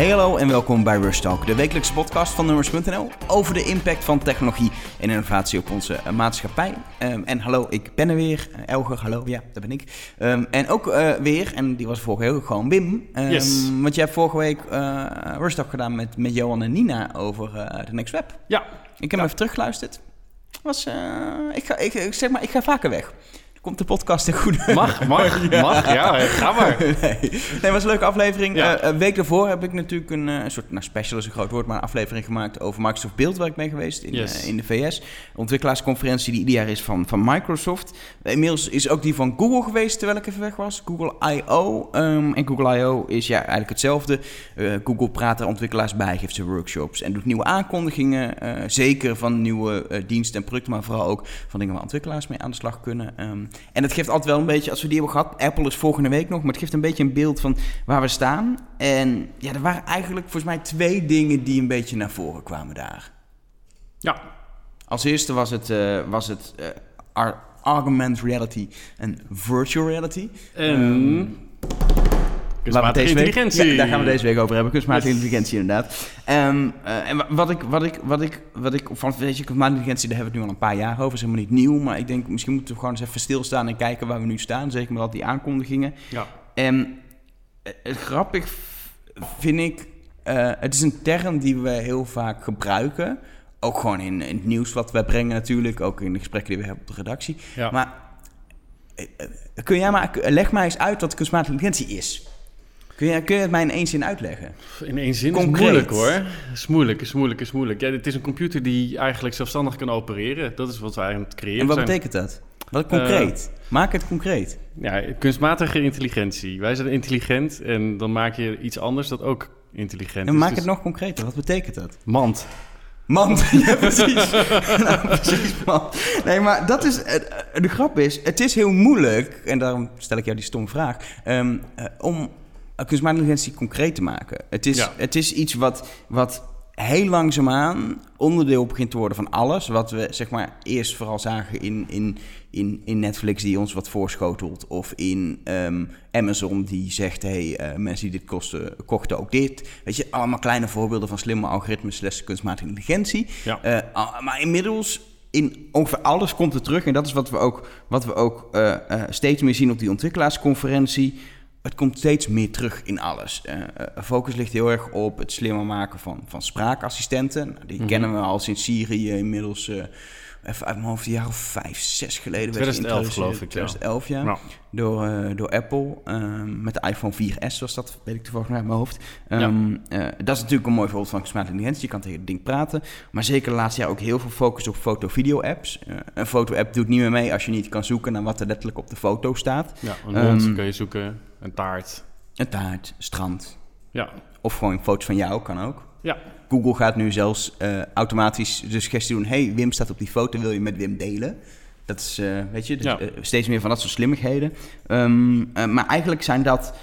Hey hallo en welkom bij Rush Talk, de wekelijkse podcast van Nummers.nl over de impact van technologie en innovatie op onze uh, maatschappij. Um, en hallo, ik ben er weer. Uh, Elger, hallo, ja, dat ben ik. Um, en ook uh, weer, en die was vorige week gewoon Wim. Um, Yes. Want jij hebt vorige week Rush Talk gedaan met, met Johan en Nina over de Next Web. Ja. Ik heb hem even teruggeluisterd. Was, ik, ga, ik, zeg maar, ik ga vaker weg. Komt de podcast in goede... Mag, mag, ja. mag. Ja, ga maar. Nee, nee was een leuke aflevering. Ja. Uh, een week daarvoor heb ik natuurlijk een, uh, soort, nou special is een groot woord, maar een aflevering gemaakt over Microsoft Build, waar ik mee geweest in, Yes. uh, in de VS. Ontwikkelaarsconferentie die ieder jaar is van, van Microsoft. Inmiddels is ook die van Google geweest, terwijl ik even weg was. Google I.O. Um, en Google I.O. is ja eigenlijk hetzelfde. Uh, Google praat er ontwikkelaars bij, geeft ze workshops en doet nieuwe aankondigingen. zeker van nieuwe diensten en producten, maar vooral ook van dingen waar ontwikkelaars mee aan de slag kunnen. Um, en het geeft altijd wel een beetje, als we die hebben gehad, Apple is volgende week nog, maar het geeft een beetje een beeld van waar we staan. En ja, er waren eigenlijk volgens mij twee dingen die een beetje naar voren kwamen daar. Ja. Als eerste was het, uh, was het uh, augmented reality en virtual reality. En... Um, Kunstmatige intelligentie. Week, ja, daar gaan we deze week over hebben. Kunstmatige yes. intelligentie, inderdaad. Um, uh, en wat ik, wat ik, wat ik, wat ik van weet je, kunstmatige intelligentie, daar hebben we het nu al een paar jaar over. is helemaal niet nieuw, maar ik denk misschien moeten we gewoon eens even stilstaan en kijken waar we nu staan. Zeker met al die aankondigingen. Ja. En uh, grappig vind ik, uh, het is een term die we heel vaak gebruiken. Ook gewoon in, in het nieuws wat wij brengen natuurlijk, ook in de gesprekken die we hebben op de redactie. Ja. Maar eh, kun jij maar, leg mij eens uit wat kunstmatige intelligentie is. Kun je, kun je het mij in één zin uitleggen? In één zin Concreet. is moeilijk hoor. Is moeilijk, is moeilijk, is moeilijk. Ja, het is een computer die eigenlijk zelfstandig kan opereren. Dat is wat wij aan het creëren En wat zijn. betekent dat? Wat concreet? Uh, Maak het concreet. Ja, kunstmatige intelligentie. Wij zijn intelligent en dan maak je iets anders dat ook intelligent en is. maak Dus het nog concreter. Wat betekent dat? Mand. Mand, ja precies. nou, precies, man. Nee, maar dat is, de grap is, het is heel moeilijk, en daarom stel ik jou die stomme vraag, um, uh, om kunstmatige intelligentie concreet te maken. Het is, Ja. het is iets wat, wat heel langzaamaan onderdeel begint te worden van alles. Wat we zeg maar eerst vooral zagen in, in, in, in Netflix die ons wat voorschotelt. Of in um, Amazon die zegt, hé, hey, uh, mensen die dit kosten, kochten ook dit. Weet je, allemaal kleine voorbeelden van slimme algoritmes slash kunstmatige intelligentie. Ja. Uh, maar inmiddels in ongeveer alles komt het terug. En dat is wat we ook, wat we ook uh, steeds meer zien op die ontwikkelaarsconferentie. Het komt steeds meer terug in alles. Uh, focus ligt heel erg op het slimmer maken van, van spraakassistenten. Nou, die mm -hmm. kennen we al sinds Syrië inmiddels. Uh, even uit mijn hoofd, een jaar of vijf, zes geleden. 2011 geloof ik. 2011, ja. ja. Door, uh, door Apple. Um, met de iPhone 4S was dat, weet ik toevallig uit mijn hoofd. Um, ja. dat is natuurlijk een mooi voorbeeld van kunstmatige intelligentie. Je kan tegen het ding praten. Maar zeker de laatste jaar ook heel veel focus op foto-video-apps. een foto-app doet niet meer mee als je niet kan zoeken naar wat er letterlijk op de foto staat. Ja, een hond um, kan je zoeken. Een taart. Een taart, strand. Ja. Of gewoon foto's van jou, kan ook. Ja. Google gaat nu zelfs uh, automatisch de suggestie doen... hey, Wim staat op die foto, wil je met Wim delen? Dat is, uh, weet je, dus, ja. uh, steeds meer van dat soort slimmigheden. Um, maar eigenlijk zijn dat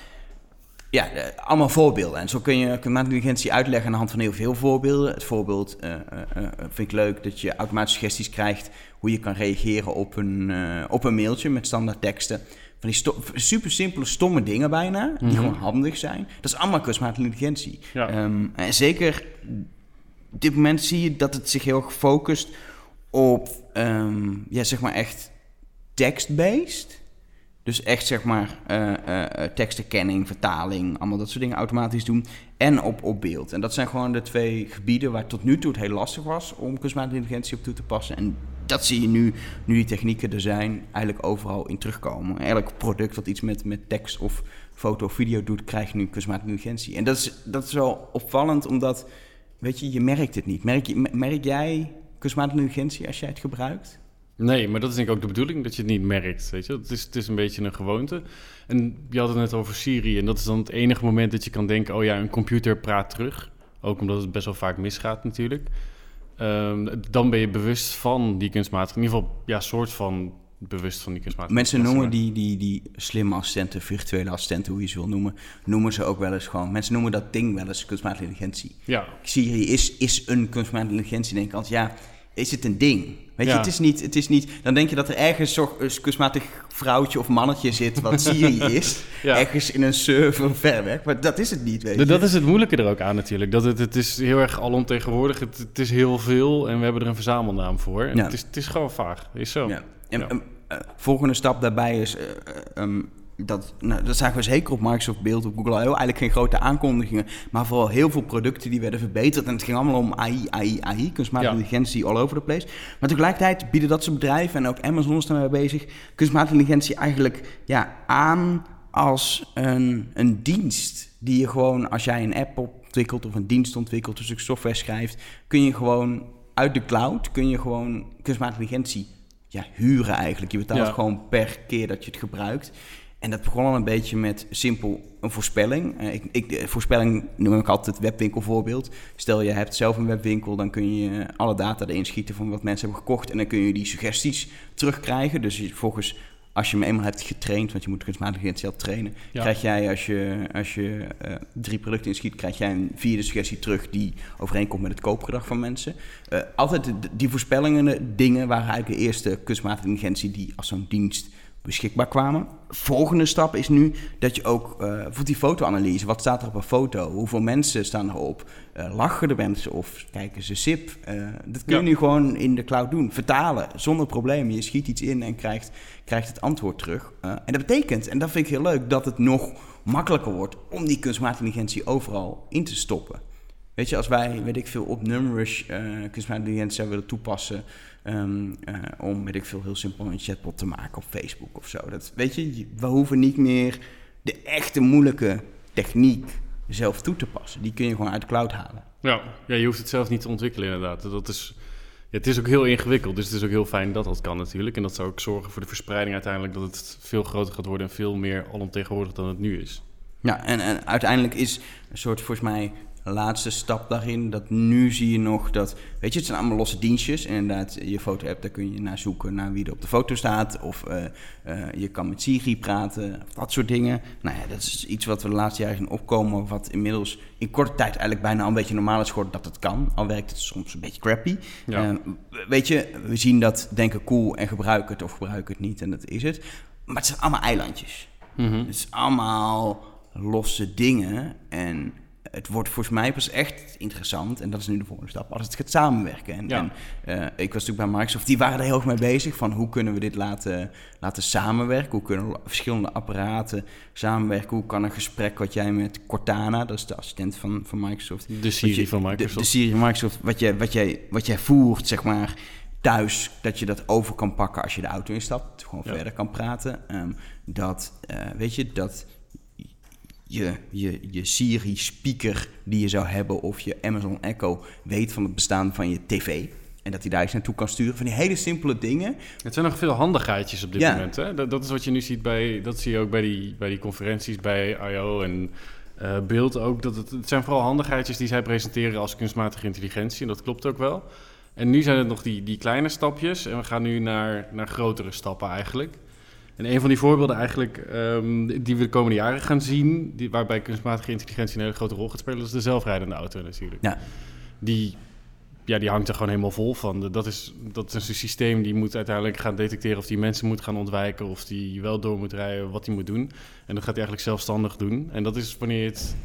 ja, allemaal voorbeelden. En zo kun je kunstmatige intelligentie uitleggen aan de hand van heel veel voorbeelden. Het voorbeeld vind ik leuk dat je automatisch suggesties krijgt... hoe je kan reageren op een, op een mailtje met standaard teksten... Van die super simpele, stomme dingen bijna, die mm -hmm. gewoon handig zijn. Dat is allemaal kunstmatige intelligentie. Ja. Um, en zeker op dit moment zie je dat het zich heel erg focust op, um, ja, zeg maar echt text-based. Dus echt zeg maar uh, tekstherkenning, vertaling, allemaal dat soort dingen automatisch doen. En op, op beeld. En dat zijn gewoon de twee gebieden waar tot nu toe het heel lastig was om kunstmatige intelligentie op toe te passen. En dat zie je nu, nu die technieken er zijn, eigenlijk overal in terugkomen. Elk product wat iets met, met tekst of foto of video doet, krijgt nu kunstmatige intelligentie. En dat is, dat is wel opvallend, omdat, weet je, je merkt het niet. Merk, merk jij kunstmatige intelligentie als jij het gebruikt? Nee, maar dat is denk ik ook de bedoeling, dat je het niet merkt, weet je. Het is, het is een beetje een gewoonte. En je had het net over Siri, en dat is dan het enige moment dat je kan denken... oh ja, een computer praat terug. Ook omdat het best wel vaak misgaat natuurlijk. Um, dan ben je bewust van die kunstmatige... in ieder geval, ja, soort van bewust van die kunstmatige Mensen noemen die, die, die slimme assistenten, virtuele assistenten, hoe je ze wil noemen... noemen ze ook wel eens gewoon... Mensen noemen dat ding wel eens kunstmatige intelligentie. Ja. Siri is, is een kunstmatige intelligentie, denk ik altijd, ja... is het een ding. Weet je, het is, niet, het is niet... Dan denk je dat er ergens zo- een kunstmatig vrouwtje of mannetje zit... wat Siri is. Ja. Ergens in een server ver weg. Maar dat is het niet, weet je. Dat is het moeilijke er ook aan natuurlijk. Dat het, het is heel erg alomtegenwoordig. Het, het is heel veel en we hebben er een verzamelnaam voor. En Ja. het, is, het is gewoon vaag. Is zo. Ja. En, ehm, eh, volgende stap daarbij is... eh, ehm, dat, nou, dat zagen we zeker op Microsoft Beeld, op Google I.O. Eigenlijk geen grote aankondigingen, maar vooral heel veel producten die werden verbeterd. En het ging allemaal om AI, AI, AI, kunstmatige Ja. intelligentie all over the place. Maar tegelijkertijd bieden dat soort bedrijven, en ook Amazon is daarmee bezig, kunstmatige intelligentie eigenlijk ja, aan als een, een dienst. Die je gewoon, als jij een app ontwikkelt of een dienst ontwikkelt, dus ook software schrijft, kun je gewoon uit de cloud, kun je gewoon kunstmatige intelligentie ja, huren eigenlijk. Je betaalt Ja. gewoon per keer dat je het gebruikt. En dat begon al een beetje met simpel een voorspelling. Eh, ik, ik, de voorspelling noem ik altijd het webwinkelvoorbeeld. Stel je hebt zelf een webwinkel, dan kun je alle data erin schieten van wat mensen hebben gekocht. En dan kun je die suggesties terugkrijgen. Dus volgens, als je hem eenmaal hebt getraind, want je moet kunstmatige intelligentie trainen, Ja. krijg jij als je, als je eh, drie producten inschiet, krijg jij een vierde suggestie terug die overeenkomt met het koopgedrag van mensen. Eh, altijd die voorspellingen, dingen waren eigenlijk de eerste kunstmatige intelligentie die als zo'n dienst beschikbaar kwamen. Volgende stap is nu dat je ook eh bijvoorbeeld die fotoanalyse. Wat staat er op een foto? Hoeveel mensen staan erop? Eh, lachen de mensen of kijken ze sip? Eh, dat kun je Ja. nu gewoon in de cloud doen. Vertalen zonder probleem. Je schiet iets in en krijgt, krijgt het antwoord terug. En dat betekent, en dat vind ik heel leuk, dat het nog makkelijker wordt om die kunstmatige intelligentie overal in te stoppen. Weet je, als wij, weet ik veel, op Numrush eh kunstmatige intelligentie willen toepassen... ehm, eh, om, weet ik veel, heel simpel een chatbot te maken op Facebook of zo. Dat, weet je, je- we hoeven niet meer de echte moeilijke techniek zelf toe te passen. Die kun je gewoon uit de cloud halen. Ja, ja, je hoeft het zelf niet te ontwikkelen inderdaad. Dat is, ja, het is ook heel ingewikkeld, dus het is ook heel fijn dat dat kan natuurlijk. En dat zou ook zorgen voor de verspreiding uiteindelijk... dat het veel groter gaat worden en veel meer alomtegenwoordig dan het nu is. Ja, en, en uiteindelijk is een soort, volgens mij, laatste stap daarin. Dat nu zie je nog dat, weet je, het zijn allemaal losse dienstjes. En inderdaad, je foto-app, daar kun je naar zoeken naar wie er op de foto staat. Of eh, eh, je kan met Siri praten, of dat soort dingen. Nou ja, dat is iets wat we de laatste jaren zien opkomen. Wat inmiddels in korte tijd eigenlijk bijna al een beetje normaal is geworden dat het kan. Al werkt het soms een beetje crappy. Ja. Eh, weet je, we zien dat, denken cool en gebruiken het of gebruiken het niet. En dat is het. Maar het zijn allemaal eilandjes. Mhm. Het is allemaal losse dingen. En het wordt volgens mij pas echt interessant. En dat is nu de volgende stap. Als het gaat samenwerken. En, Ja. en eh, ik was natuurlijk bij Microsoft. Die waren er heel erg mee bezig. Van hoe kunnen we dit laten, laten samenwerken? Hoe kunnen verschillende apparaten samenwerken? Hoe kan een gesprek wat jij met Cortana, dat is de assistent van, van Microsoft. De Siri je- van Microsoft. De, Siri van Microsoft. Wat jij, wat, jij, wat jij voert, zeg maar, thuis. Dat je dat over kan pakken als je de auto instapt. Gewoon Ja. verder kan praten. Ehm, dat, eh, weet je, dat je, je, je Siri-speaker die je zou hebben... of je Amazon Echo weet van het bestaan van je tv... en dat hij daar iets naartoe kan sturen. Van die hele simpele dingen. Het zijn nog veel handigheidjes op dit Ja. moment. Hè? Dat, dat is wat je nu ziet bij, dat zie je ook bij die, bij die conferenties, bij I.O. en eh Beeld ook. Dat het, het zijn vooral handigheidjes die zij presenteren als kunstmatige intelligentie. En dat klopt ook wel. En nu zijn het nog die, die kleine stapjes en we gaan nu naar, naar grotere stappen eigenlijk. En een van die voorbeelden eigenlijk ehm, die we de komende jaren gaan zien, die, waarbij kunstmatige intelligentie een hele grote rol gaat spelen, is de zelfrijdende auto natuurlijk. Ja. Die, ja, die hangt er gewoon helemaal vol van. Dat is, dat is een systeem die moet uiteindelijk gaan detecteren of die mensen moet gaan ontwijken, of die wel door moet rijden, wat hij moet doen. En dat gaat hij eigenlijk zelfstandig doen. En dat is wanneer je het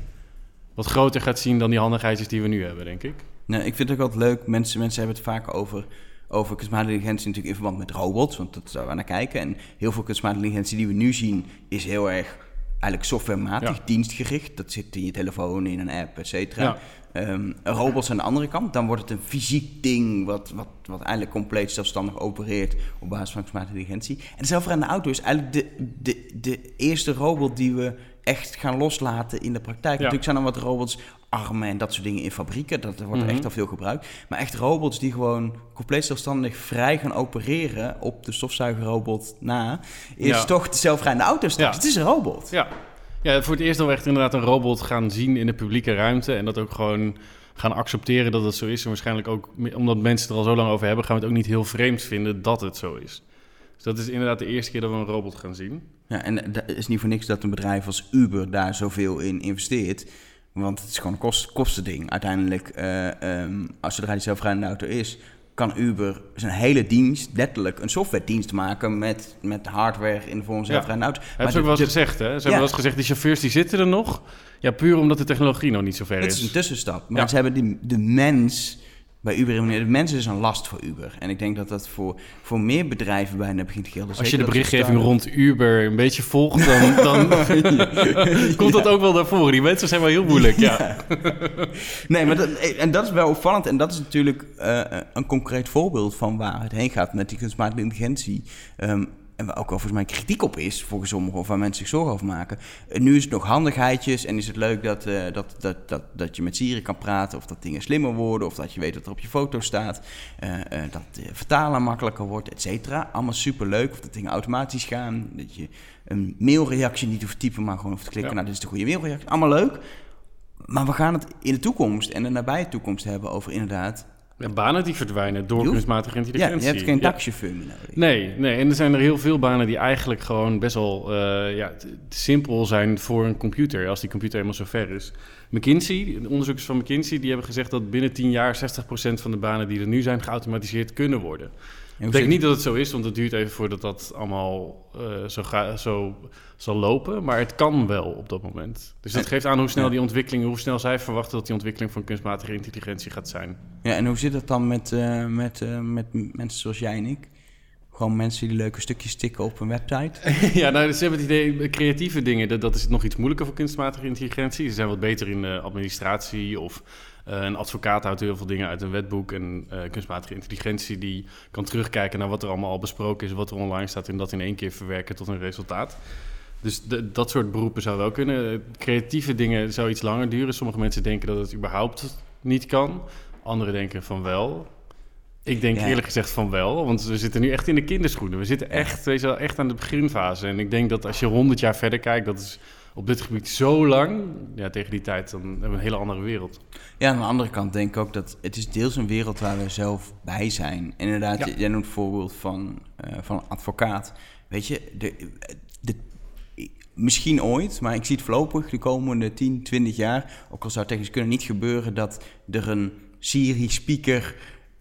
wat groter gaat zien dan die handigheidjes die we nu hebben, denk ik. Nou, ik vind het ook altijd leuk. Mensen, mensen hebben het vaak over, over kunstmatige intelligentie natuurlijk in verband met robots. Want dat zou we naar kijken. En heel veel kunstmatige intelligentie die we nu zien is heel erg eigenlijk softwarematig, Ja. dienstgericht. Dat zit in je telefoon, in een app, et cetera. Ja. Ehm, robots aan de andere kant, dan wordt het een fysiek ding wat, wat, wat eigenlijk compleet zelfstandig opereert op basis van kunstmatige intelligentie. En de zelfrijdende auto is eigenlijk de, de, de eerste robot die we echt gaan loslaten in de praktijk. Natuurlijk zijn er wat robots, armen en dat soort dingen in fabrieken, dat wordt er Mhm. echt al veel gebruikt. Maar echt robots die gewoon compleet zelfstandig vrij gaan opereren op de stofzuigerrobot na, is Ja. toch de zelfrijdende auto. Ja. Het is een robot. Ja. ja, voor het eerst dat we echt inderdaad een robot gaan zien in de publieke ruimte. En dat ook gewoon gaan accepteren dat het zo is. En waarschijnlijk ook, omdat mensen het er al zo lang over hebben, gaan we het ook niet heel vreemd vinden dat het zo is. Dus dat is inderdaad de eerste keer dat we een robot gaan zien. Ja, en het is niet voor niks dat een bedrijf als Uber daar zoveel in investeert. Want het is gewoon een kost, kostending. Uiteindelijk, eh, ehm, als zodra die zelfrijdende auto is, kan Uber zijn hele dienst, letterlijk een softwaredienst maken met, met hardware in de vorm van zelfrijdende auto's. Hebben ze ook wel eens gezegd, hè? Ze hebben Ja. wel eens gezegd, die chauffeurs die zitten er nog. Ja, puur omdat de technologie nog niet zo ver Het is. is een tussenstap. Maar Ja. ze hebben die, de mens bij Uber. De mens is een last voor Uber. En ik denk dat dat voor, voor meer bedrijven bijna begint te gelden. Als je de berichtgeving rond Uber een beetje volgt, dan, dan komt dat ook wel naar voren. Die mensen zijn wel heel moeilijk, ja. Nee, maar dat, en dat is wel opvallend. En dat is natuurlijk eh, een concreet voorbeeld van waar het heen gaat met die kunstmatige intelligentie. Ehm, en waar ook wel volgens mij kritiek op is, volgens sommigen, of waar mensen zich zorgen over maken. Eh, nu is het nog handigheidjes en is het leuk dat, eh, dat, dat, dat, dat je met Siri kan praten, of dat dingen slimmer worden, of dat je weet wat er op je foto staat. eh, dat vertalen makkelijker wordt, et cetera. Allemaal superleuk. Of dat dingen automatisch gaan. Dat je een mailreactie niet hoeft te typen, maar gewoon hoeft te klikken. Ja. Nou, dit is de goede mailreactie. Allemaal leuk. Maar we gaan het in de toekomst en de nabije toekomst hebben over inderdaad... Ja, banen die verdwijnen door kunstmatige Ja, intelligentie. je hebt geen Ja. taxichauffeur meer nodig. Nee, nee, en er zijn er heel veel banen die eigenlijk gewoon best wel eh, ja, simpel zijn voor een computer, als die computer helemaal zo ver is. McKinsey, de onderzoekers van McKinsey, die hebben gezegd dat binnen 10 jaar 60% van de banen die er nu zijn geautomatiseerd kunnen worden. Ik denk niet dat het zo is, want het duurt even voordat dat allemaal eh, zo, ga, zo zal lopen. Maar het kan wel op dat moment. Dus dat geeft aan hoe snel die ontwikkeling, hoe snel zij verwachten dat die ontwikkeling van kunstmatige intelligentie gaat zijn. Ja, en hoe zit het dan met, eh, met, eh, met mensen zoals jij en ik? Gewoon mensen die leuke stukjes stikken op een website? ja, nou, ze hebben het idee, creatieve dingen, dat, dat is nog iets moeilijker voor kunstmatige intelligentie. Ze zijn wat beter in administratie of een advocaat houdt heel veel dingen uit een wetboek. En eh, kunstmatige intelligentie die kan terugkijken naar wat er allemaal al besproken is, wat er online staat en dat in één keer verwerken tot een resultaat. Dus de- dat soort beroepen zou wel kunnen. Creatieve dingen zou iets langer duren. Sommige mensen denken dat het überhaupt niet kan. Anderen denken van wel. Ik denk Ja. eerlijk gezegd van wel, want we zitten nu echt in de kinderschoenen. We zitten echt, weet je wel, echt aan de beginfase. En ik denk dat als je 100 jaar verder kijkt, dat is op dit gebied zo lang. Ja, tegen die tijd dan hebben we een hele andere wereld. Ja, aan de andere kant denk ik ook dat het is deels een wereld waar we zelf bij zijn. En inderdaad, Ja. jij noemt het voorbeeld van, eh, van een advocaat. Weet je, de, de, misschien ooit, maar ik zie het voorlopig de komende 10, 20 jaar, ook al zou het technisch kunnen, niet gebeuren dat er een Siri-speaker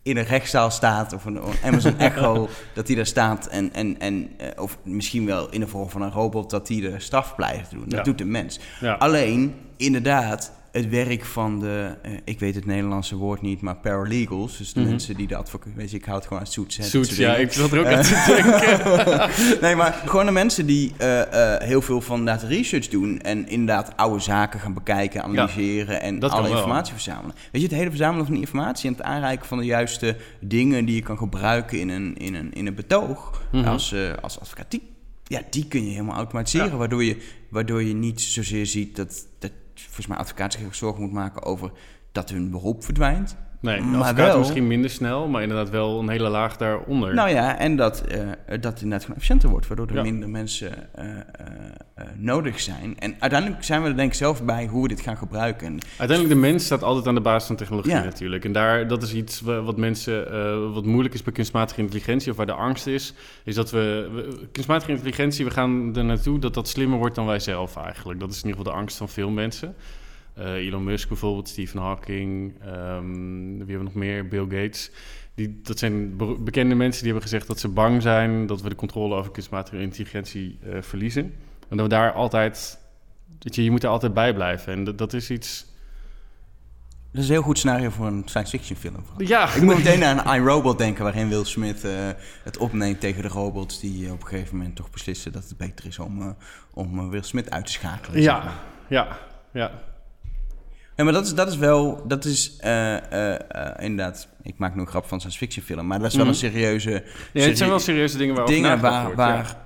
in een rechtszaal staat of een, Amazon Echo, dat die daar staat en, en, en eh, of misschien wel in de vorm van een robot dat die de straf blijft doen. Dat Ja. doet de mens. Ja. Alleen, inderdaad, het werk van de, eh, ik weet het Nederlandse woord niet, maar paralegals, dus de Mhm. mensen die de advocaat, weet je, ik houd gewoon hè, dat Suits, soort ja, ik zat er ook aan te denken. nee, maar gewoon de mensen die eh, eh, heel veel van inderdaad research doen en inderdaad oude zaken gaan bekijken, analyseren en dat alle wel. informatie verzamelen. Weet je, het hele verzamelen van die informatie en het aanreiken van de juiste dingen die je kan gebruiken in een, in een, in een betoog Mhm. als, als advocaat, die, ja, die kun je helemaal automatiseren, Ja. waardoor, je, waardoor je niet zozeer ziet dat, dat volgens mij zorgen moet maken over dat hun beroep verdwijnt. Nee, Maar wel- misschien minder snel, maar inderdaad wel een hele laag daaronder. Nou ja, en dat, eh, dat het inderdaad gewoon efficiënter wordt, waardoor er Ja. minder mensen eh, eh, nodig zijn. En uiteindelijk zijn we er denk ik zelf bij hoe we dit gaan gebruiken. En Uiteindelijk, de mens staat altijd aan de basis van technologie Ja. natuurlijk. En daar, dat is iets wa- wat mensen, wat moeilijk is bij kunstmatige intelligentie, of waar de angst is, is dat we, we- kunstmatige intelligentie, we gaan er naartoe dat dat slimmer wordt dan wij zelf eigenlijk. Dat is in ieder geval de angst van veel mensen. Eh, Elon Musk bijvoorbeeld, Stephen Hawking, ehm, wie hebben we nog meer? Bill Gates. Die, dat zijn be- bekende mensen die hebben gezegd dat ze bang zijn dat we de controle over kunstmatige intelligentie eh, verliezen. En dat we daar altijd, weet je, je moet er altijd bij blijven. En dat, dat is iets... dat is een heel goed scenario voor een science fiction film. Ja, Ik moet meteen aan iRobot denken, waarin Will Smith eh, het opneemt tegen de robots die op een gegeven moment toch beslissen dat het beter is om, om Will Smith uit te schakelen. zeg maar. Ja, ja, ja. Maar dat is, dat is wel, dat is eh, eh, inderdaad, ik maak nu een grap van science fiction film, maar dat is wel Mhm. een serieuze... Nee, het zijn wel serieuze dingen waar, wordt, waar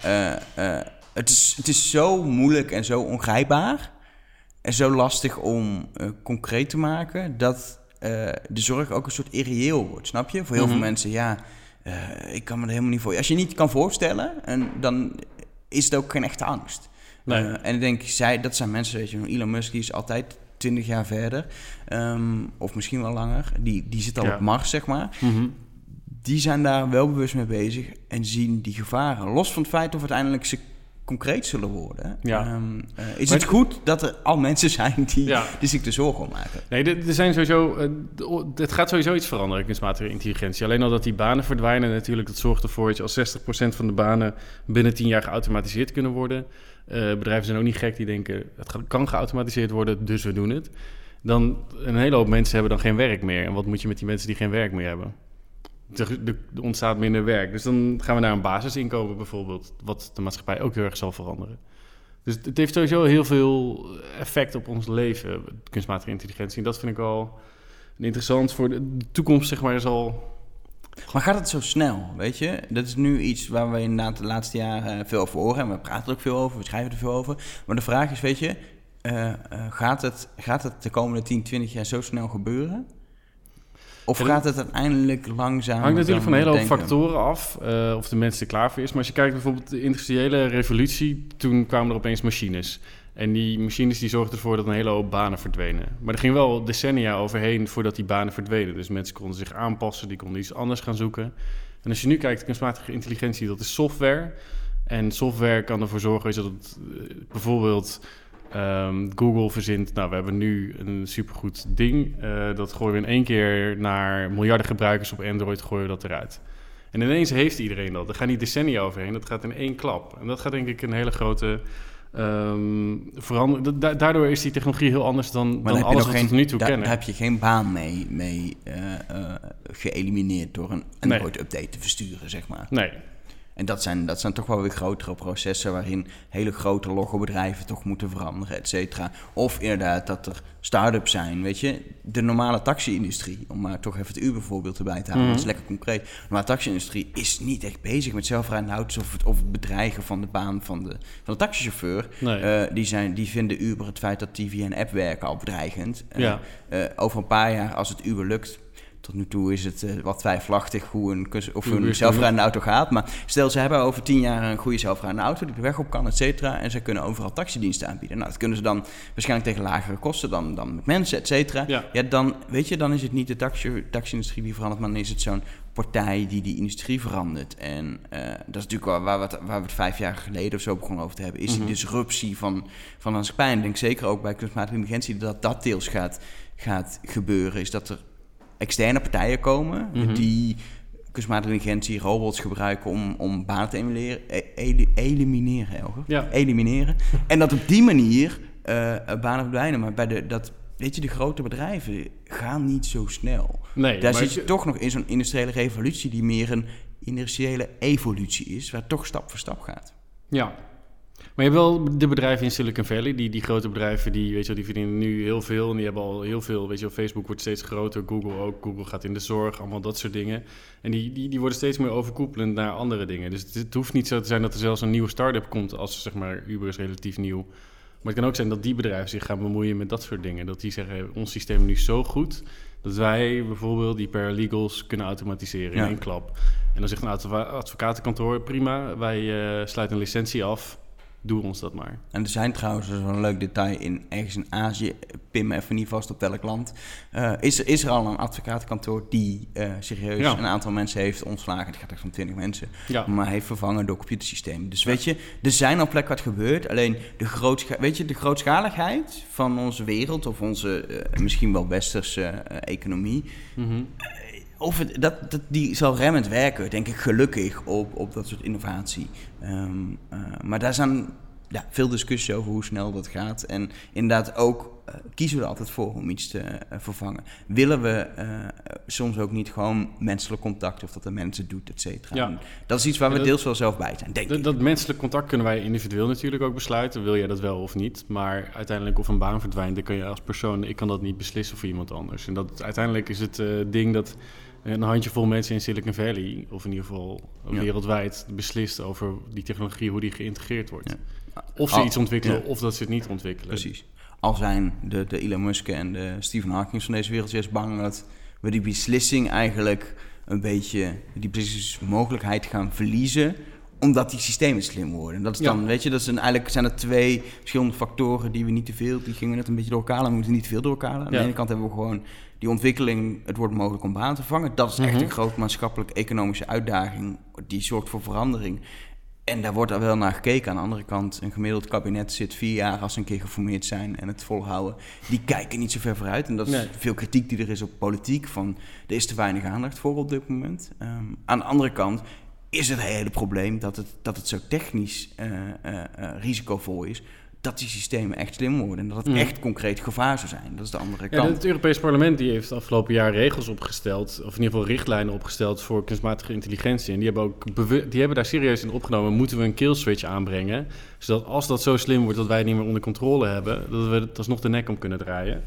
het, is, het is zo moeilijk en zo ongrijpbaar en zo lastig om concreet te maken dat de zorg ook een soort irreëel wordt, snap je? Voor heel Mhm. veel mensen, ja, ik kan me er helemaal niet voor. Als je niet kan voorstellen, en dan is het ook geen echte angst. Nee. En ik denk, zij, dat zijn mensen, weet je, Elon Musk die is altijd 20 jaar verder, ehm, of misschien wel langer. Die, die zit al Ja. op Mars, zeg maar Mhm. die zijn daar wel bewust mee bezig en zien die gevaren. Los van het feit of uiteindelijk ze concreet zullen worden. Ja. Ehm, eh, is Maar het goed dat er al mensen zijn die, Ja. die zich er zorgen om maken? Nee, er zijn sowieso, eh, het gaat sowieso iets veranderen, kunstmatige intelligentie. Alleen al dat die banen verdwijnen natuurlijk, dat zorgt ervoor dat je als 60% van de banen binnen 10 jaar geautomatiseerd kunnen worden. Eh, bedrijven zijn ook niet gek, die denken het kan geautomatiseerd worden, dus we doen het. Dan een hele hoop mensen hebben dan geen werk meer. En wat moet je met die mensen die geen werk meer hebben? Er, ontstaat minder werk. Dus dan gaan we naar een basisinkomen bijvoorbeeld, wat de maatschappij ook heel erg zal veranderen. Dus het heeft sowieso heel veel effect op ons leven, kunstmatige intelligentie. En dat vind ik wel interessant voor de, toekomst, zeg maar, is al... Maar gaat het zo snel, weet je? Dat is nu iets waar we inderdaad de laatste jaren veel over horen. En we praten er ook veel over, we schrijven er veel over. Maar de vraag is, weet je, eh, eh, gaat, het, gaat het de komende 10, 20 jaar zo snel gebeuren? Of gaat het uiteindelijk langzaam? hangt natuurlijk van een hele hoop factoren af eh, of de mens er klaar voor is. Maar als je kijkt bijvoorbeeld de industriële revolutie, toen kwamen er opeens machines. En die machines die zorgden ervoor dat een hele hoop banen verdwenen. Maar er ging wel decennia overheen voordat die banen verdwenen. Dus mensen konden zich aanpassen, die konden iets anders gaan zoeken. En als je nu kijkt, kunstmatige intelligentie, dat is software. En software kan ervoor zorgen dat het, eh, bijvoorbeeld ehm, Google verzint... Nou, we hebben nu een supergoed ding. eh, dat gooien we in één keer naar miljarden gebruikers op Android, gooien we dat eruit. En ineens heeft iedereen dat. Er gaan niet decennia overheen, dat gaat in één klap. En dat gaat denk ik een hele grote ehm verandering. Da- daardoor is die technologie heel anders dan, dan alles wat we geen, tot nu toe kennen. daar heb je geen baan mee, mee eh, eh, geëlimineerd door een Nee. Android-update te versturen, zeg maar. Nee, En dat zijn, dat zijn toch wel weer grotere processen waarin hele grote logobedrijven toch moeten veranderen, et cetera. Of inderdaad dat er start-ups zijn, weet je. De normale taxi-industrie, om maar toch even het Uber-voorbeeld erbij te halen, Mhm. dat is lekker concreet. De normale taxi-industrie is niet echt bezig met zelfrijdende auto's of het, of het bedreigen van de baan van de, van de taxichauffeur. nee. Eh, die, zijn, die vinden Uber het feit dat die via een app werken al bedreigend. Eh, Ja. eh, over een paar jaar, als het Uber lukt. Tot nu toe is het eh, wat twijfelachtig hoe een, of een zelfrijdende auto gaat. Maar stel, ze hebben over tien jaar een goede zelfrijdende auto die de weg op kan, et cetera. En ze kunnen overal taxidiensten aanbieden. Nou, dat kunnen ze dan waarschijnlijk tegen lagere kosten dan, dan met mensen, et cetera. Ja. Ja, dan, weet je, dan is het niet de taxi- taxi-industrie die verandert, maar dan is het zo'n partij die die industrie verandert. En eh, dat is natuurlijk wel waar we, het, waar we het vijf jaar geleden of zo begonnen over te hebben, is Mhm. die disruptie van, van de maatschappij. En ik denk zeker ook bij kunstmatige intelligentie dat dat deels gaat, gaat gebeuren. Is dat er externe partijen komen Mhm. die kunstmatige intelligentie, robots gebruiken om, om banen te elimineren, e- eli- elimineren, Elger. Ja. elimineren. en dat op die manier eh, banen verdwijnen. Maar bij de, dat, weet je, de grote bedrijven gaan niet zo snel. nee Daar zit je toch nog in zo'n industriële revolutie die meer een industriële evolutie is, waar toch stap voor stap gaat. Ja. Maar je hebt wel de bedrijven in Silicon Valley, die, die grote bedrijven, die, weet je, wel, die verdienen nu heel veel. En die hebben al heel veel, weet je, wel, Facebook wordt steeds groter, Google ook. Google gaat in de zorg, allemaal dat soort dingen. En die, die, die worden steeds meer overkoepelend naar andere dingen. Dus het, het hoeft niet zo te zijn dat er zelfs een nieuwe start-up komt als, zeg maar, Uber is relatief nieuw. Maar het kan ook zijn dat die bedrijven zich gaan bemoeien met dat soort dingen. Dat die zeggen, ons systeem is nu zo goed, dat wij bijvoorbeeld die paralegals kunnen automatiseren Ja. in één klap. En dan zegt een advocatenkantoor, prima, wij eh, sluiten een licentie af, doe ons dat maar. En er zijn trouwens, wel een leuk detail, in ergens in Azië, pin me even niet vast op welk land, eh, is, er- is er al een advocatenkantoor die eh, serieus Ja. een aantal mensen heeft ontslagen. Het gaat echt om 20 mensen. Ja, maar heeft vervangen door computersystemen. Dus weet je, er zijn al plekken wat gebeurt. Alleen de, grootscha weet je, de grootschaligheid van onze wereld of onze eh, misschien wel westerse economie. Mhm. Of het, dat, dat, die zal remmend werken, denk ik, gelukkig op, op dat soort innovatie. Ehm, eh, maar daar zijn ja, veel discussies over hoe snel dat gaat. En inderdaad ook eh, kiezen we er altijd voor om iets te eh, vervangen. Willen we soms ook niet gewoon menselijk contact of dat de mensen doet, et cetera. Ja. Dat is iets waar we dat- deels wel zelf bij zijn, denk Dat, ik. dat menselijk contact kunnen wij individueel natuurlijk ook besluiten. Wil jij dat wel of niet? Maar uiteindelijk of een baan verdwijnt, dan kun je als persoon... ik kan dat niet beslissen voor iemand anders. En dat, uiteindelijk is het ding dat een handjevol mensen in Silicon Valley... of in ieder geval Ja. wereldwijd beslist over die technologie... hoe die geïntegreerd wordt. Ja. Of ze Al- iets ontwikkelen ja. of dat ze het niet ontwikkelen. Precies. Al zijn de, de Elon Musk en de Stephen Hawking van deze wereld juist bang dat we die beslissing eigenlijk een beetje, die beslissingsmogelijkheid gaan verliezen omdat die systemen slim worden. Dat is Ja. dan, weet je, dat zijn eigenlijk zijn er twee verschillende factoren die we niet te veel, die gingen net een beetje door elkaar, halen, we moeten niet te veel door elkaar. Aan Ja. de ene kant hebben we gewoon die ontwikkeling, het wordt mogelijk om baan te vangen. Dat is echt Mhm. een grote maatschappelijk-economische uitdaging, die zorgt voor verandering. En daar wordt er wel naar gekeken. Aan de andere kant, een gemiddeld kabinet zit vier jaar als ze een keer geformeerd zijn en het volhouden. Die kijken niet zo ver vooruit. En dat is Nee. veel kritiek die er is op politiek. Van, er is te weinig aandacht voor op dit moment. Ehm, aan de andere kant is het hele probleem dat het, dat het zo technisch eh, eh, eh, risicovol is. Dat die systemen echt slim worden. En dat het Mhm. echt concreet gevaar zou zijn. Dat is de andere Ja, kant. het Europees Parlement die heeft afgelopen jaar regels opgesteld, of in ieder geval richtlijnen opgesteld voor kunstmatige intelligentie. En die hebben, ook die hebben daar serieus in opgenomen, moeten we een kill switch aanbrengen, zodat als dat zo slim wordt dat wij het niet meer onder controle hebben, dat we het alsnog de nek om kunnen draaien.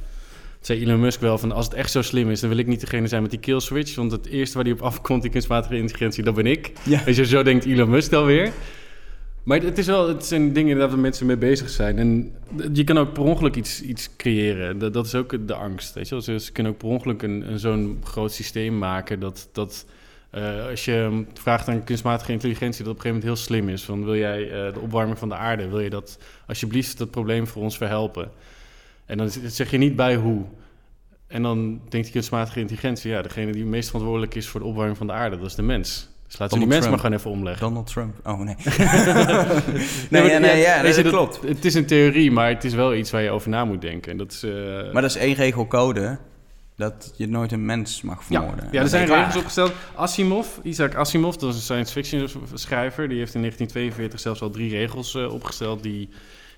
Zei Elon Musk wel van, als het echt zo slim is, dan wil ik niet degene zijn met die kill switch, want het eerste waar die op afkomt, die kunstmatige intelligentie, dat ben ik. Ja. Als je zo denkt Elon Musk alweer. Maar het, is wel, het zijn dingen waar mensen mee bezig zijn. En je kan ook per ongeluk iets, iets creëren. Dat, dat is ook de angst. Weet je? wel. Ze, ze kunnen ook per ongeluk een, een zo'n groot systeem maken dat, dat eh, als je vraagt aan kunstmatige intelligentie, dat op een gegeven moment heel slim is. Van wil jij eh, de opwarming van de aarde, wil je dat alsjeblieft dat probleem voor ons verhelpen? En dan zeg je niet bij hoe. En dan denkt die kunstmatige intelligentie, ja, degene die het meest verantwoordelijk is voor de opwarming van de aarde, dat is de mens. Dus laten we die mens maar gewoon even omleggen. Donald Trump. Oh nee. Nee, nee, nee, ja, dat klopt. Het is een theorie, maar het is wel iets waar je over na moet denken. En dat is, eh, Maar dat is één regel code. Dat je nooit een mens mag vermoorden. ja, er zijn regels opgesteld. Asimov, Isaac Asimov, dat is een science fiction schrijver. Die heeft in 1942 zelfs al drie regels eh, opgesteld die,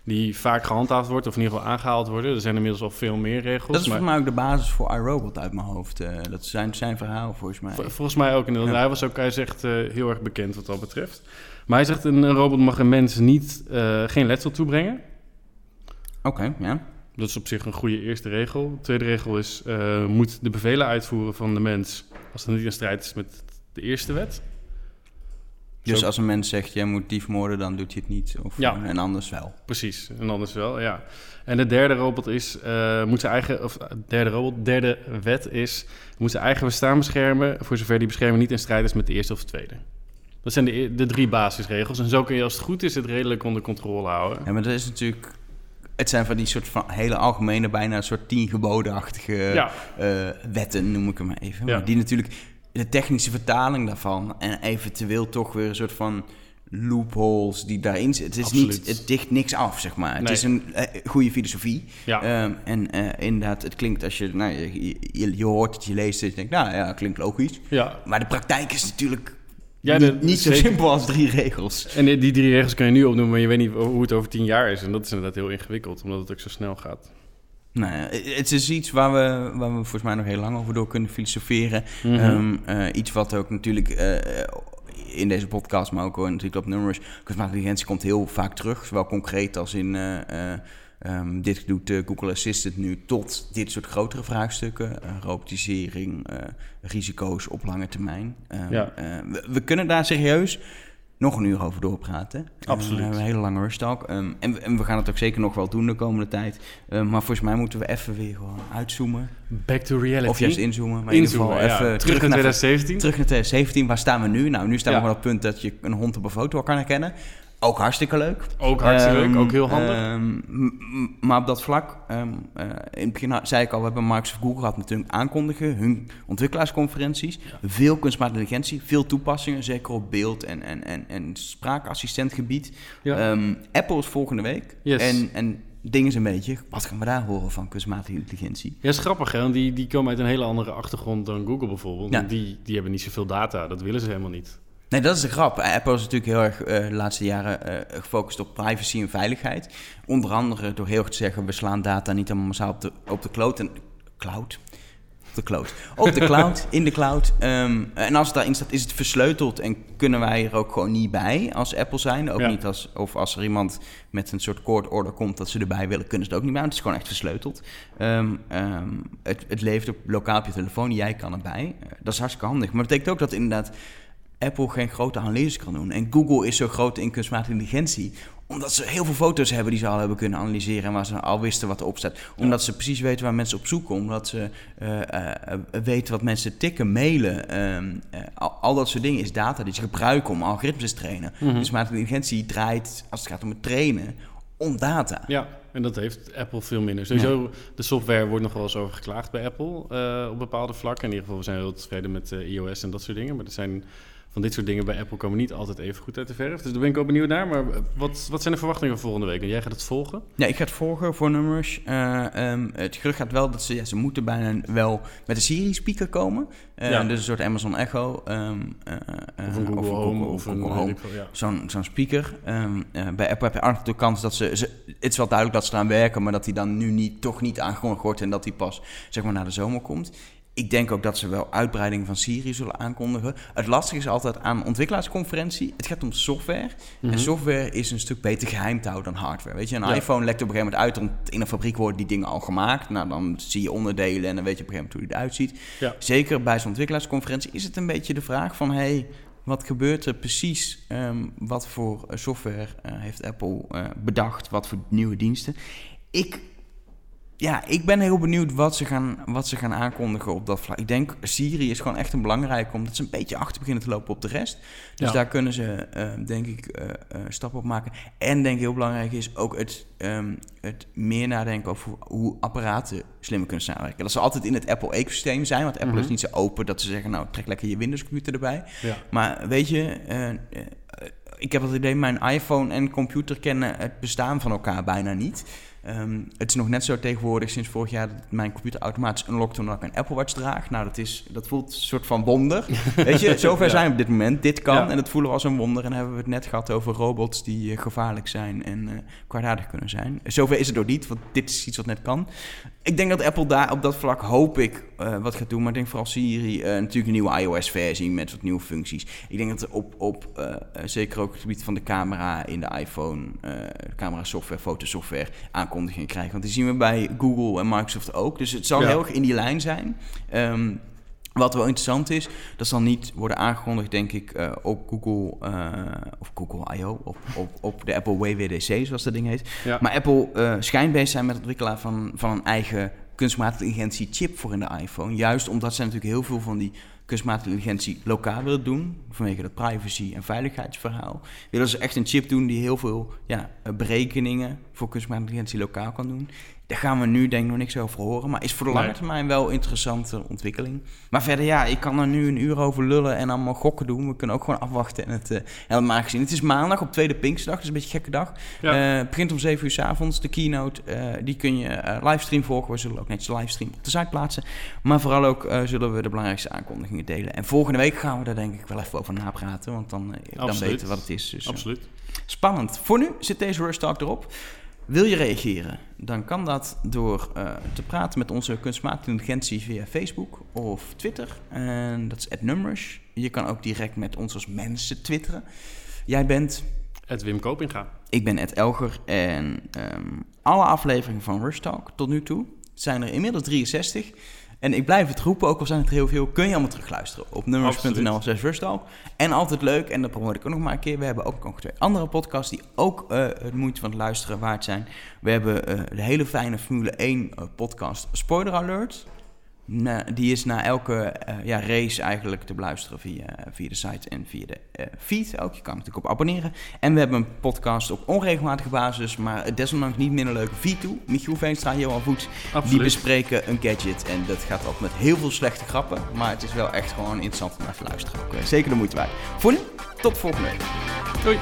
die vaak gehandhaafd worden, of in ieder geval aangehaald worden. Er zijn inmiddels al veel meer regels. Dat is maar volgens mij ook de basis voor iRobot uit mijn hoofd. eh, dat is zijn, zijn verhaal volgens mij. vol- volgens mij ook. Ja. Hij was ook, hij echt eh, heel erg bekend wat dat betreft. Maar hij zegt, een, een robot mag een mens niet, eh, geen letsel toebrengen. Oké, ja. Dat is op zich een goede eerste regel. De tweede regel is, moet de bevelen uitvoeren van de mens als het niet in strijd is met de eerste wet. Dus als een mens zegt, jij moet dief moorden, dan doet hij het niet. Of, Ja. eh, en anders wel. Precies, en anders wel, ja. En de derde robot is, eh, moet zijn eigen, of eh, derde robot, derde wet is, moet zijn eigen bestaan beschermen, voor zover die bescherming niet in strijd is met de eerste of de tweede. Dat zijn de, e- de drie basisregels. En zo kun je als het goed is het redelijk onder controle houden. Ja, maar dat is natuurlijk... Het zijn van die soort van hele algemene, bijna een soort tien gebodenachtige Ja, wetten, noem ik hem even. Ja. Maar die natuurlijk, de technische vertaling daarvan en eventueel toch weer een soort van loopholes die daarin zitten. Het is Absoluut. niet, het dicht niks af, zeg maar. Het Nee. is een eh, goede filosofie. ja. Ehm, en eh, inderdaad, het klinkt als je, nou, je, je, je hoort het, je leest het, je denkt, nou ja, klinkt logisch. ja. Maar de praktijk is natuurlijk Ja, niet, de- niet zo simpel als drie regels. En die, die drie regels kun je nu opnoemen, maar je weet niet hoe het over tien jaar is. En dat is inderdaad heel ingewikkeld, omdat het ook zo snel gaat. Nou ja, het is iets waar we, waar we volgens mij nog heel lang over door kunnen filosoferen. Mhm. Ehm, eh, iets wat ook natuurlijk eh, in deze podcast, maar ook natuurlijk op nummers. Kunstmatige intelligentie komt heel vaak terug, zowel concreet als in. eh, eh, ehm, dit doet Google Assistant nu tot dit soort grotere vraagstukken. robotisering, risico's op lange termijn. Ehm, Ja. eh, we, we kunnen daar serieus nog een uur over doorpraten. Eh, Absoluut. we hebben een hele lange rustalk. Ehm, en, we- en we gaan het ook zeker nog wel doen de komende tijd. Ehm, maar volgens mij moeten we even weer gewoon uitzoomen. Back to reality. Of juist inzoomen. Maar in ieder Inzoomen, geval ja. even terug, naar 2017. Terug naar 2017, waar staan we nu? Nou, nu staan Ja. we op het punt dat je een hond op een foto kan herkennen. Ook hartstikke leuk. Ook hartstikke Ehm, leuk, ook heel handig. ehm, maar op dat vlak, ehm, eh, in het begin zei ik al, we hebben Microsoft Google gehad met hun aankondigen, hun ontwikkelaarsconferenties. Veel kunstmatige intelligentie, veel toepassingen, zeker op beeld- en, en, en, en spraakassistentgebied. ja. Ehm, Apple is volgende week. Yes. En, en ding is een beetje, wat gaan we daar horen van kunstmatige intelligentie? Ja, is grappig, hè? want die, die komen uit een hele andere achtergrond dan Google bijvoorbeeld. Ja. Die, die hebben niet zoveel data, dat willen ze helemaal niet. Nee, dat is de grap. Apple is natuurlijk heel erg eh, de laatste jaren eh, gefocust op privacy en veiligheid. Onder andere door heel erg te zeggen, we slaan data niet allemaal massaal op de, op de cloud. En, cloud? Op de cloud. Op de cloud, in de cloud. Ehm, en als het daarin staat, is het versleuteld en kunnen wij er ook gewoon niet bij als Apple zijn. Ook Ja. niet als, of als er iemand met een soort court order komt dat ze erbij willen, kunnen ze het ook niet bij. want Het is gewoon echt versleuteld. Ehm, ehm, het, het leeft op lokaal op je telefoon, jij kan erbij. Eh, dat is hartstikke handig. Maar dat betekent ook dat inderdaad Apple geen grote analyses kan doen. En Google is zo groot in kunstmatige intelligentie. Omdat ze heel veel foto's hebben die ze al hebben kunnen analyseren. En waar ze al wisten wat erop staat. Omdat ze precies weten waar mensen op zoeken. Omdat ze eh, eh, weten wat mensen tikken, mailen. ehm, eh, al, al dat soort dingen is data die ze gebruiken om algoritmes te trainen. Kunstmatige intelligentie draait, als het gaat om het trainen, om data. Ja, en dat heeft Apple veel minder. Sowieso, de software wordt nog wel eens over geklaagd bij Apple op bepaalde vlakken. In ieder geval, we zijn heel tevreden met iOS en dat soort dingen. Maar er zijn van dit soort dingen bij Apple komen niet altijd even goed uit de verf. Dus daar ben ik ook benieuwd naar. Maar wat, wat zijn de verwachtingen voor volgende week? En jij gaat het volgen? Ja, ik ga het volgen voor nummers. Uh, um, het gerucht gaat wel dat ze, ja, ze moeten bijna wel met een Siri speaker komen. Uh, ja. Dus een soort Amazon Echo. Um, uh, of een Google, of Home. Of een Google Home. Ja. Zo'n zo'n speaker. Um, bij Apple heb je altijd de kans dat ze, ze... Het is wel duidelijk dat ze eraan werken, maar dat die dan nu niet, toch niet aangekondigd wordt en dat die pas zeg maar naar de zomer komt ik denk ook dat ze wel uitbreiding van Siri zullen aankondigen. Het lastige is altijd aan ontwikkelaarsconferentie. Het gaat om software. En Mhm. software is een stuk beter geheim te houden dan hardware. Weet je, een Ja. iPhone lekt op een gegeven moment uit. Want in een fabriek worden die dingen al gemaakt. Nou, dan zie je onderdelen en dan weet je op een gegeven moment hoe die eruit ziet. Ja. Zeker bij zo'n ontwikkelaarsconferentie is het een beetje de vraag van... Hey, wat gebeurt er precies? Ehm, wat voor eh, software eh, heeft Apple eh, bedacht? Wat voor nieuwe diensten? Ik ja, ik ben heel benieuwd wat ze, gaan, wat ze gaan aankondigen op dat vlak. Ik denk, Siri is gewoon echt een belangrijke, omdat ze een beetje achter beginnen te lopen op de rest. Dus Ja. daar kunnen ze, eh, denk ik, eh, stappen op maken. En denk ik heel belangrijk is ook het, ehm, het meer nadenken over hoe apparaten slimmer kunnen samenwerken. Dat ze altijd in het Apple-ecosysteem zijn, want Apple Mhm. is niet zo open dat ze zeggen, nou, trek lekker je Windows-computer erbij. Ja. Maar weet je, ik heb het idee, mijn iPhone en computer kennen het bestaan van elkaar bijna niet. Ehm, het is nog net zo tegenwoordig sinds vorig jaar dat mijn computer automatisch unlockt omdat ik een Apple Watch draag. Nou, dat, is, dat voelt een soort van wonder. Weet je, zover Ja. zijn we op dit moment. Dit kan Ja. en dat voelen we als een wonder. En hebben we het net gehad over robots die eh, gevaarlijk zijn en eh kwaadaardig kunnen zijn. Zover is het nog niet, want dit is iets wat net kan. Ik denk dat Apple daar op dat vlak hoop ik eh, wat gaat doen. Maar ik denk vooral Siri, natuurlijk een nieuwe iOS-versie met wat nieuwe functies. Ik denk dat op, op zeker ook het gebied van de camera in de iPhone, camera software, fotosoftware, aankondigingen krijgen. Want die zien we bij Google en Microsoft ook. Dus het zal Ja. heel erg in die lijn zijn. Ehm, wat wel interessant is, dat zal niet worden aangekondigd, denk ik, eh, op Google eh, of Google I.O. Op, op, op de Apple WWDC, zoals dat ding heet. Ja. Maar Apple eh schijnt bezig zijn met het ontwikkelen van, van een eigen kunstmatige intelligentie chip voor in de iPhone. Juist omdat ze natuurlijk heel veel van die kunstmatige intelligentie lokaal willen doen, vanwege dat privacy- en veiligheidsverhaal, willen ze echt een chip doen die heel veel ja, berekeningen voor kunstmatige intelligentie lokaal kan doen. Daar gaan we nu denk ik nog niks over horen, maar is voor de lange termijn wel een interessante ontwikkeling. Maar verder ja, ik kan er nu een uur over lullen en allemaal gokken doen. We kunnen ook gewoon afwachten en het eh, helemaal gezien. Het is maandag op tweede Pinksterdag, dus een beetje een gekke dag. Ja. Eh, het begint om 7 uur s avonds. De keynote, eh, die kun je livestream volgen. We zullen ook netjes livestream op de site plaatsen. Maar vooral ook zullen we de belangrijkste aankondigingen delen. En volgende week gaan we daar denk ik wel even over napraten. Want dan, dan weten we wat het is. Dus, Absoluut. Spannend. Voor nu zit deze Rush Talk erop. Wil je reageren? Dan kan dat door eh, te praten met onze kunstmatige intelligentie via Facebook of Twitter. En dat is @numbers. Je kan ook direct met ons als mensen twitteren. Jij bent, Ed Wim Kopinga. ik ben Ed Elger en ehm, alle afleveringen van Rush Talk tot nu toe zijn er inmiddels 63. En ik blijf het roepen, ook al zijn het heel veel, kun je allemaal terugluisteren op nummers.nl slash Rushtalk. En altijd leuk, en dat promote ik ook nog maar een keer, we hebben ook nog twee andere podcasts die ook eh het moeite van het luisteren waard zijn. We hebben eh, de hele fijne Formule 1 eh, podcast Spoiler Alert. Na- die is na elke eh, ja, race eigenlijk te beluisteren via, via de site en via de eh, feed ook. Je kan natuurlijk op abonneren. En we hebben een podcast op onregelmatige basis, maar desondanks niet minder leuk. V2, Michiel Veenstra, Johan Voets, die Absoluut. bespreken een gadget. En dat gaat ook met heel veel slechte grappen, maar het is wel echt gewoon interessant om naar te luisteren. Ook, zeker de moeite waard. Voor nu, tot volgende week. Doei.